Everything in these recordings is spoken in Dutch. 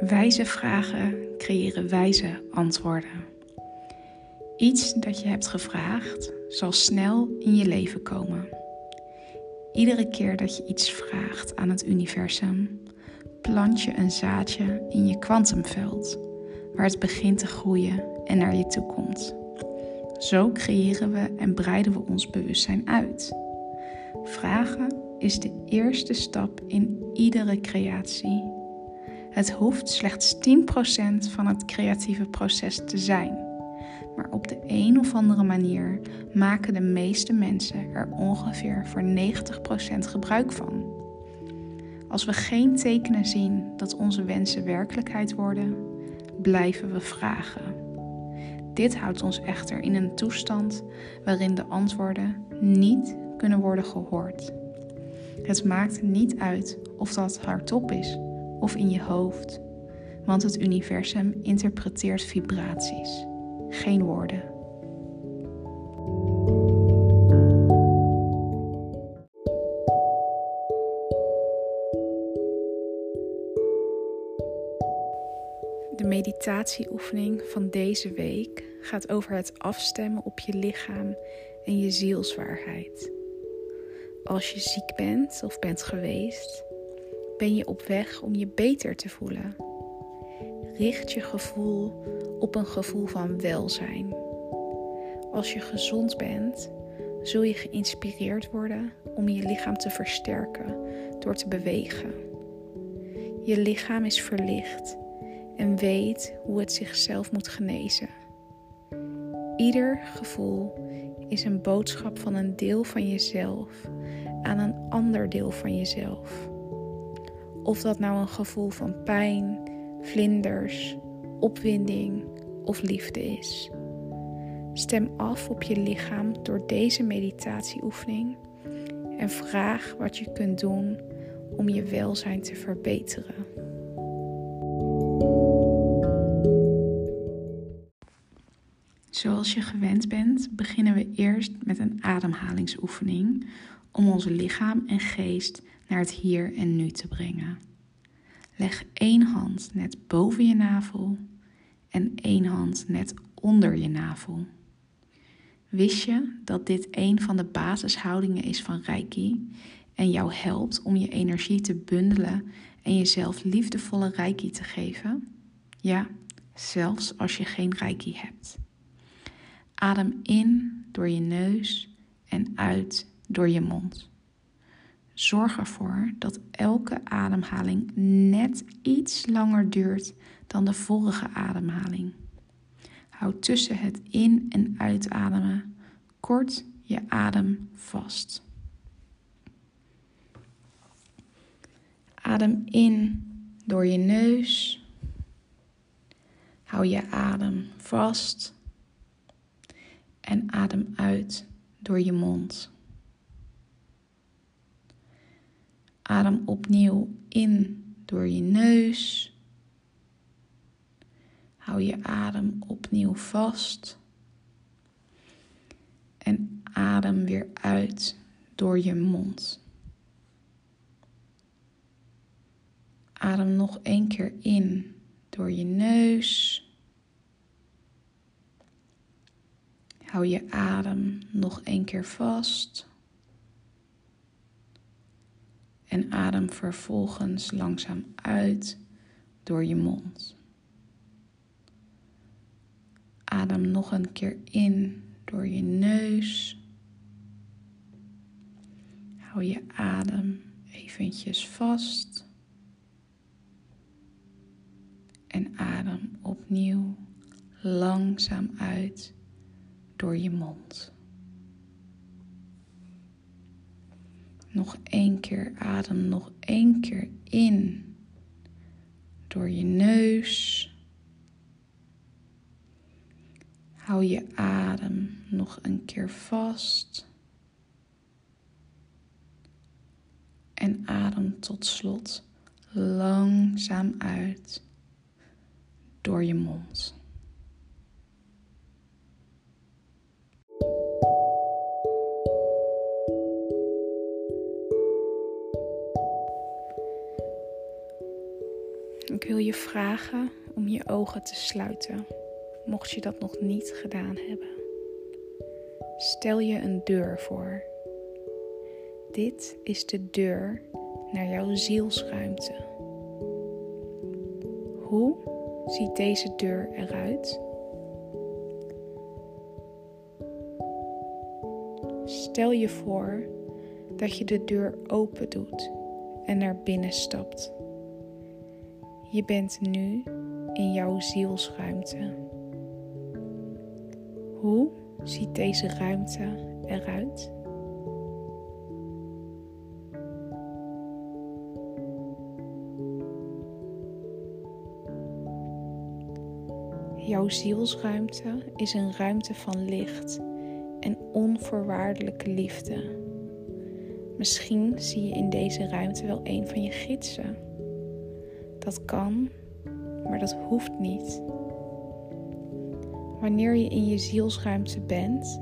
Wijze vragen creëren wijze antwoorden. Iets dat je hebt gevraagd zal snel in je leven komen. Iedere keer dat je iets vraagt aan het universum, plant je een zaadje in je kwantumveld, waar het begint te groeien en naar je toe komt. Zo creëren we en breiden we ons bewustzijn uit. Vragen is de eerste stap in iedere creatie. Het hoeft slechts 10% van het creatieve proces te zijn. Maar op de een of andere manier maken de meeste mensen er ongeveer voor 90% gebruik van. Als we geen tekenen zien dat onze wensen werkelijkheid worden, blijven we vragen. Dit houdt ons echter in een toestand waarin de antwoorden niet kunnen worden gehoord. Het maakt niet uit of dat hardop is of in je hoofd, want het universum interpreteert vibraties, geen woorden. De meditatieoefening van deze week gaat over het afstemmen op je lichaam en je zielswaarheid. Als je ziek bent of bent geweest, ben je op weg om je beter te voelen. Richt je gevoel op een gevoel van welzijn. Als je gezond bent, zul je geïnspireerd worden om je lichaam te versterken door te bewegen. Je lichaam is verlicht en weet hoe het zichzelf moet genezen. Ieder gevoel is een boodschap van een deel van jezelf aan een ander deel van jezelf. Of dat nou een gevoel van pijn, vlinders, opwinding of liefde is. Stem af op je lichaam door deze meditatieoefening en vraag wat je kunt doen om je welzijn te verbeteren. Zoals je gewend bent, beginnen we eerst met een ademhalingsoefening om ons lichaam en geest naar het hier en nu te brengen. Leg één hand net boven je navel en één hand net onder je navel. Wist je dat dit een van de basishoudingen is van Reiki en jou helpt om je energie te bundelen en jezelf liefdevolle Reiki te geven? Ja, zelfs als je geen Reiki hebt. Adem in door je neus en uit door je mond. Zorg ervoor dat elke ademhaling net iets langer duurt dan de vorige ademhaling. Houd tussen het in- en uitademen kort je adem vast. Adem in door je neus. Hou je adem vast. En adem uit door je mond. Adem opnieuw in door je neus. Hou je adem opnieuw vast. En adem weer uit door je mond. Adem nog één keer in door je neus. Hou je adem nog één keer vast. En adem vervolgens langzaam uit door je mond. Adem nog een keer in door je neus. Hou je adem eventjes vast. En adem opnieuw langzaam uit door je mond. Nog één keer adem, nog één keer in door je neus. Hou je adem nog een keer vast. En adem tot slot langzaam uit door je mond. Je vragen om je ogen te sluiten, mocht je dat nog niet gedaan hebben. Stel je een deur voor. Dit is de deur naar jouw zielsruimte. Hoe ziet deze deur eruit? Stel je voor dat je de deur open doet en naar binnen stapt. Je bent nu in jouw zielsruimte. Hoe ziet deze ruimte eruit? Jouw zielsruimte is een ruimte van licht en onvoorwaardelijke liefde. Misschien zie je in deze ruimte wel een van je gidsen. Dat kan, maar dat hoeft niet. Wanneer je in je zielsruimte bent,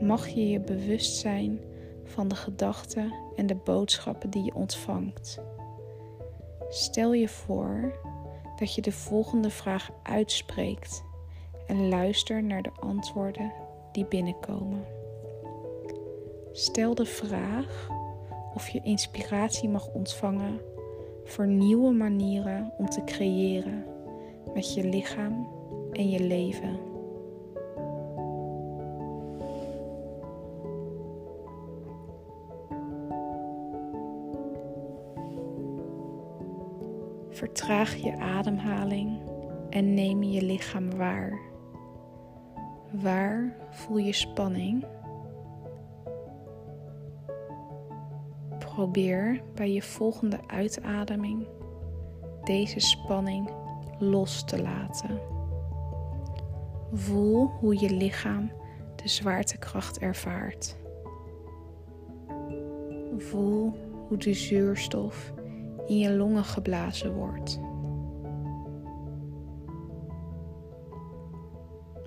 mag je je bewust zijn van de gedachten en de boodschappen die je ontvangt. Stel je voor dat je de volgende vraag uitspreekt en luister naar de antwoorden die binnenkomen. Stel de vraag of je inspiratie mag ontvangen voor nieuwe manieren om te creëren met je lichaam en je leven. Vertraag je ademhaling en neem je lichaam waar. Waar voel je spanning? Probeer bij je volgende uitademing deze spanning los te laten. Voel hoe je lichaam de zwaartekracht ervaart. Voel hoe de zuurstof in je longen geblazen wordt.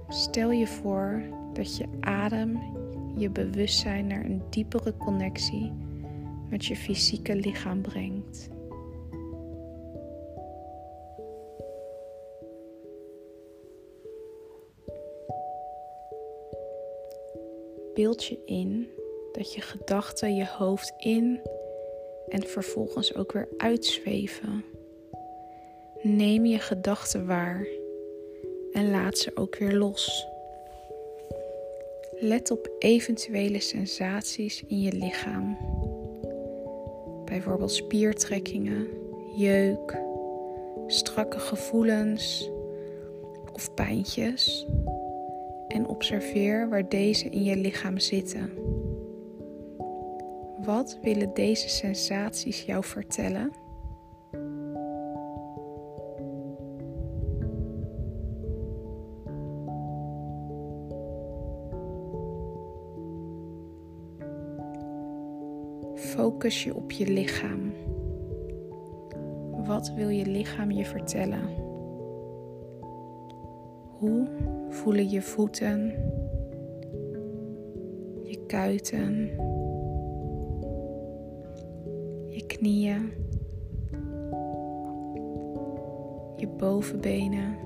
Stel je voor dat je adem je bewustzijn naar een diepere connectie met je fysieke lichaam brengt. Beeld je in dat je gedachten je hoofd in en vervolgens ook weer uitzweven. Neem je gedachten waar en laat ze ook weer los. Let op eventuele sensaties in je lichaam. Bijvoorbeeld spiertrekkingen, jeuk, strakke gevoelens of pijntjes. En observeer waar deze in je lichaam zitten. Wat willen deze sensaties jou vertellen? Focus je op je lichaam. Wat wil je lichaam je vertellen? Hoe voelen je voeten, je kuiten, je knieën, je bovenbenen,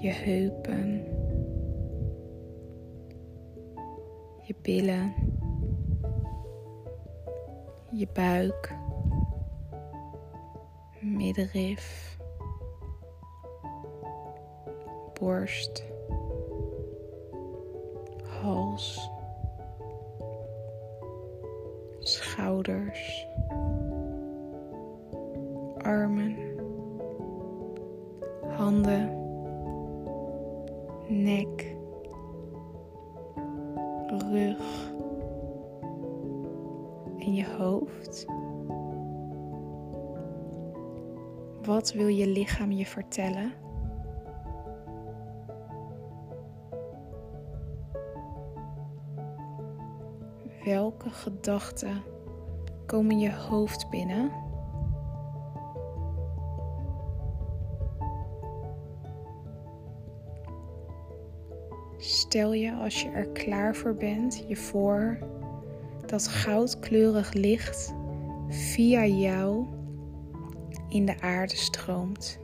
je heupen, je billen je buik, middenrif, borst, hals, schouders, armen, handen, nek, rug in je hoofd? Wat wil je lichaam je vertellen? Welke gedachten komen je hoofd binnen? Stel je als je er klaar voor bent je voor dat goudkleurig licht via jou in de aarde stroomt.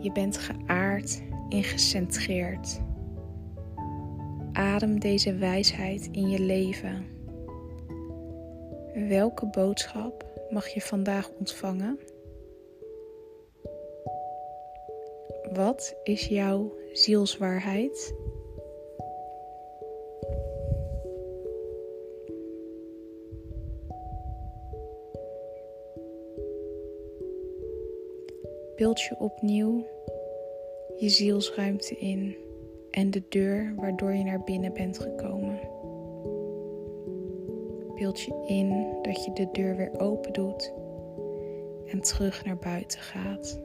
Je bent geaard en gecentreerd. Adem deze wijsheid in je leven. Welke boodschap mag je vandaag ontvangen? Wat is jouw zielswaarheid? Beeld je opnieuw je zielsruimte in en de deur waardoor je naar binnen bent gekomen. Beeld je in dat je de deur weer open doet en terug naar buiten gaat.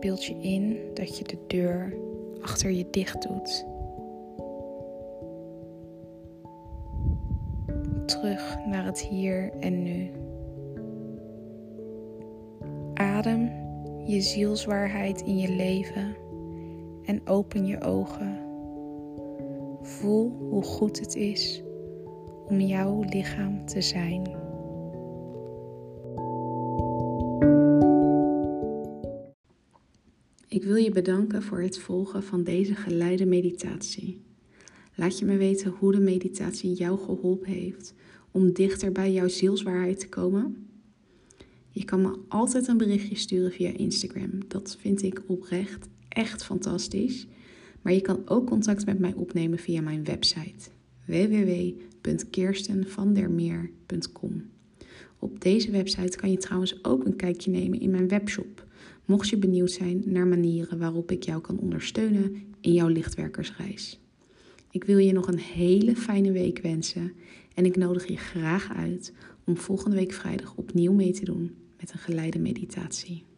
Beeld je in dat je de deur achter je dicht doet. Terug naar het hier en nu. Adem je zielswaarheid in je leven en open je ogen. Voel hoe goed het is om jouw lichaam te zijn. Ik wil je bedanken voor het volgen van deze geleide meditatie. Laat je me weten hoe de meditatie jou geholpen heeft om dichter bij jouw zielswaarheid te komen. Je kan me altijd een berichtje sturen via Instagram. Dat vind ik oprecht echt fantastisch. Maar je kan ook contact met mij opnemen via mijn website www.kirstenvandermeer.com. Op deze website kan je trouwens ook een kijkje nemen in mijn webshop. Mocht je benieuwd zijn naar manieren waarop ik jou kan ondersteunen in jouw lichtwerkersreis. Ik wil je nog een hele fijne week wensen en ik nodig je graag uit om volgende week vrijdag opnieuw mee te doen met een geleide meditatie.